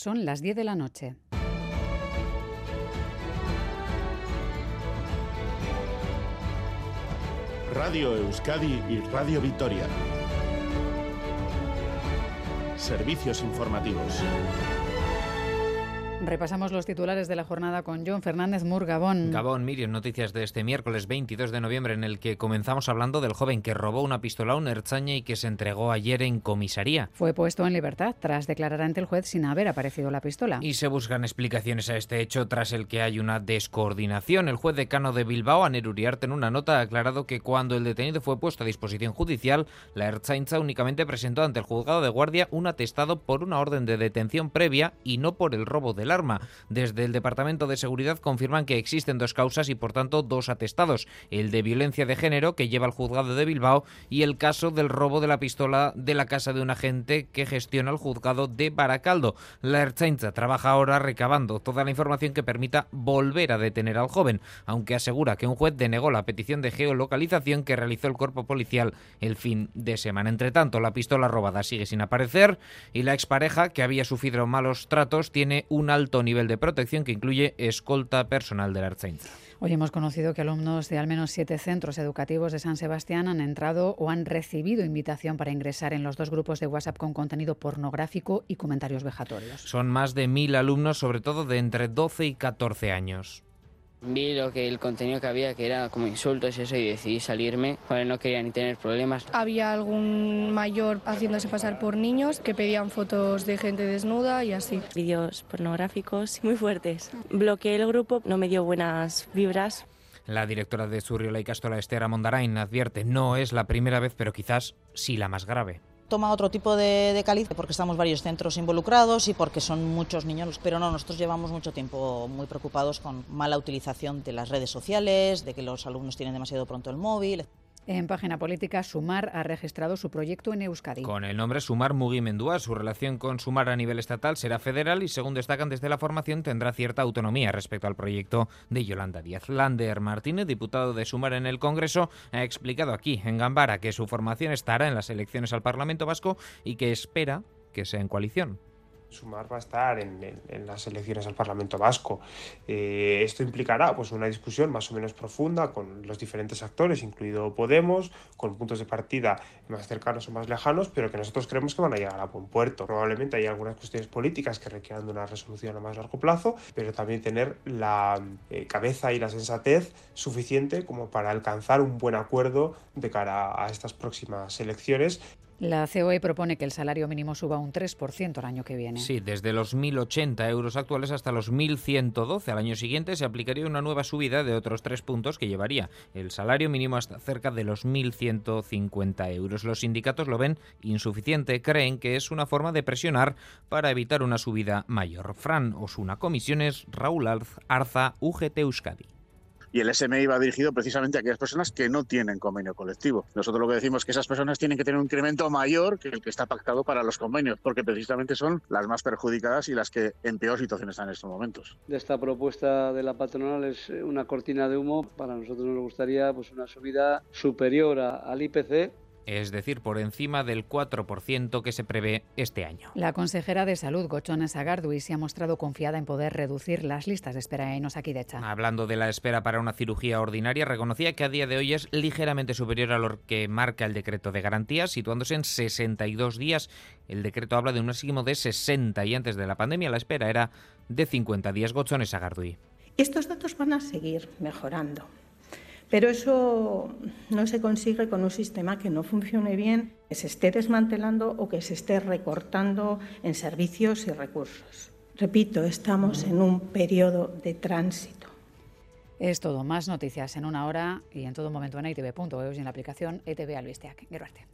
Son las 10 de la noche. Radio Euskadi y Radio Vitoria. Servicios informativos. Repasamos los titulares de la jornada con John Fernández Mur, Gabón. Gabón, Miriam, noticias de este miércoles 22 de noviembre en el que comenzamos hablando del joven que robó una pistola a un erzaña y que se entregó ayer en comisaría. Fue puesto en libertad tras declarar ante el juez sin haber aparecido la pistola. Y se buscan explicaciones a este hecho tras el que hay una descoordinación. El juez decano de Bilbao, Aner Uriarte, en una nota ha aclarado que cuando el detenido fue puesto a disposición judicial, la erzainza únicamente presentó ante el juzgado de guardia un atestado por una orden de detención previa y no por el robo del arma. Desde el Departamento de Seguridad confirman que existen dos causas y por tanto dos atestados, el de violencia de género que lleva al juzgado de Bilbao y el caso del robo de la pistola de la casa de un agente que gestiona el juzgado de Baracaldo. La Ertzaintza trabaja ahora recabando toda la información que permita volver a detener al joven, aunque asegura que un juez denegó la petición de geolocalización que realizó el cuerpo policial el fin de semana. Entre tanto, la pistola robada sigue sin aparecer y la expareja, que había sufrido malos tratos, tiene un alto nivel de protección que incluye escolta personal de la Arzainza. Hoy hemos conocido que alumnos de al menos siete centros educativos de San Sebastián han entrado o han recibido invitación para ingresar en los dos grupos de WhatsApp con contenido pornográfico y comentarios vejatorios. Son más de mil alumnos, sobre todo de entre 12 y 14 años. Vi lo que el contenido que había, que era como insultos y eso, y decidí salirme, porque no quería ni tener problemas. Había algún mayor haciéndose pasar por niños que pedían fotos de gente desnuda y así. Vídeos pornográficos muy fuertes. Bloqueé el grupo, no me dio buenas vibras. La directora de Surriola y Castola, Esther Mondarain, advierte, no es la primera vez, pero quizás sí la más grave toma otro tipo de, de porque estamos varios centros involucrados y porque son muchos niños, pero no, nosotros llevamos mucho tiempo muy preocupados con mala utilización de las redes sociales, de que los alumnos tienen demasiado pronto el móvil. En página política, Sumar ha registrado su proyecto en Euskadi. Con el nombre Sumar Mugimendua, su relación con Sumar a nivel estatal será federal y, según destacan desde la formación, tendrá cierta autonomía respecto al proyecto de Yolanda Díaz. Lander Martínez, diputado de Sumar en el Congreso, ha explicado aquí, en Gambara, que su formación estará en las elecciones al Parlamento Vasco y que espera que sea en coalición. Sumar va a estar en, en, en las elecciones al Parlamento Vasco. Eh, esto implicará pues, una discusión más o menos profunda con los diferentes actores, incluido Podemos, con puntos de partida más cercanos o más lejanos, pero que nosotros creemos que van a llegar a buen puerto. Probablemente hay algunas cuestiones políticas que requieran de una resolución a más largo plazo, pero también tener la eh, cabeza y la sensatez suficiente como para alcanzar un buen acuerdo de cara a estas próximas elecciones. La COE propone que el salario mínimo suba un 3% el año que viene. Sí, desde los 1.080 euros actuales hasta los 1.112. Al año siguiente se aplicaría una nueva subida de otros tres puntos que llevaría el salario mínimo hasta cerca de los 1.150 euros. Los sindicatos lo ven insuficiente, creen que es una forma de presionar para evitar una subida mayor. Fran Osuna Comisiones, Raúl Arza, UGT Euskadi y el SMI va dirigido precisamente a aquellas personas que no tienen convenio colectivo. Nosotros lo que decimos es que esas personas tienen que tener un incremento mayor que el que está pactado para los convenios, porque precisamente son las más perjudicadas y las que en peor situación están en estos momentos. Esta propuesta de la patronal es una cortina de humo. Para nosotros nos gustaría pues, una subida superior al IPC es decir, por encima del 4% que se prevé este año. La consejera de Salud, Gochona Sagardui, se ha mostrado confiada en poder reducir las listas de espera en Osakidecha. Hablando de la espera para una cirugía ordinaria, reconocía que a día de hoy es ligeramente superior a lo que marca el decreto de garantías, situándose en 62 días. El decreto habla de un máximo de 60 y antes de la pandemia la espera era de 50 días. Gochona Sagardui. Estos datos van a seguir mejorando. Pero eso no se consigue con un sistema que no funcione bien, que se esté desmantelando o que se esté recortando en servicios y recursos. Repito, estamos en un periodo de tránsito. Es todo. Más noticias en una hora y en todo momento en itv.eus y en la aplicación ETV Albisteac. Geruarte.